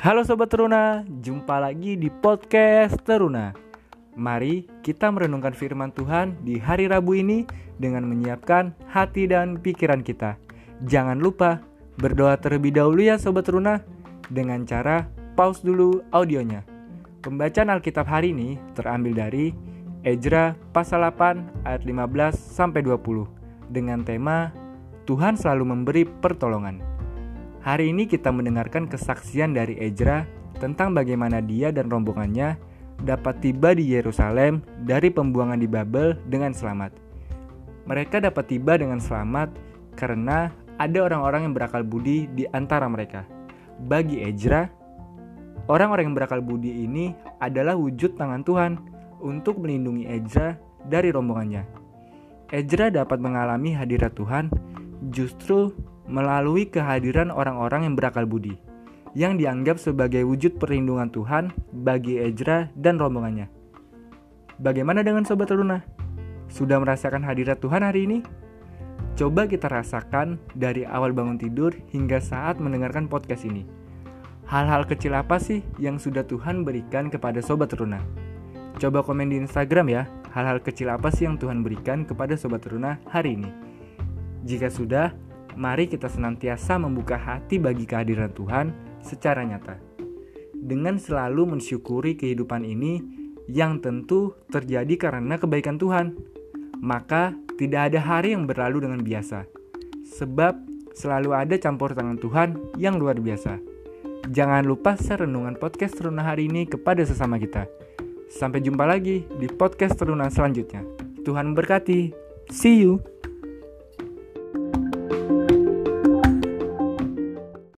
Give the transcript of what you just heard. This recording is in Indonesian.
Halo Sobat Teruna, jumpa lagi di podcast Teruna. Mari kita merenungkan firman Tuhan di hari Rabu ini dengan menyiapkan hati dan pikiran kita. Jangan lupa berdoa terlebih dahulu ya Sobat Teruna Dengan cara pause dulu audionya. Pembacaan Alkitab hari ini terambil dari Ezra pasal 8 ayat 15 sampai 20 dengan tema Tuhan selalu memberi pertolongan. Hari ini kita mendengarkan kesaksian dari Ezra tentang bagaimana dia dan rombongannya dapat tiba di Yerusalem dari pembuangan di Babel dengan selamat. Mereka dapat tiba dengan selamat karena ada orang-orang yang berakal budi di antara mereka. Bagi Ezra, orang-orang yang berakal budi ini adalah wujud tangan Tuhan untuk melindungi Ezra dari rombongannya. Ezra dapat mengalami hadirat Tuhan justru melalui kehadiran orang-orang yang berakal budi, yang dianggap sebagai wujud perlindungan Tuhan bagi Ezra dan rombongannya. Bagaimana dengan Sobat Teruna? Sudah merasakan hadirat Tuhan hari ini? Coba kita rasakan dari awal bangun tidur hingga saat mendengarkan podcast ini. Hal-hal kecil apa sih yang sudah Tuhan berikan kepada Sobat Teruna? Coba komen di Instagram ya, hal-hal kecil apa sih yang Tuhan berikan kepada Sobat Teruna hari ini. Jika sudah, mari kita senantiasa membuka hati bagi kehadiran Tuhan secara nyata. Dengan selalu mensyukuri kehidupan ini yang tentu terjadi karena kebaikan Tuhan. Maka tidak ada hari yang berlalu dengan biasa. Sebab selalu ada campur tangan Tuhan yang luar biasa. Jangan lupa share renungan podcast Teruna hari ini kepada sesama kita. Sampai jumpa lagi di podcast Teruna selanjutnya. Tuhan memberkati. See you.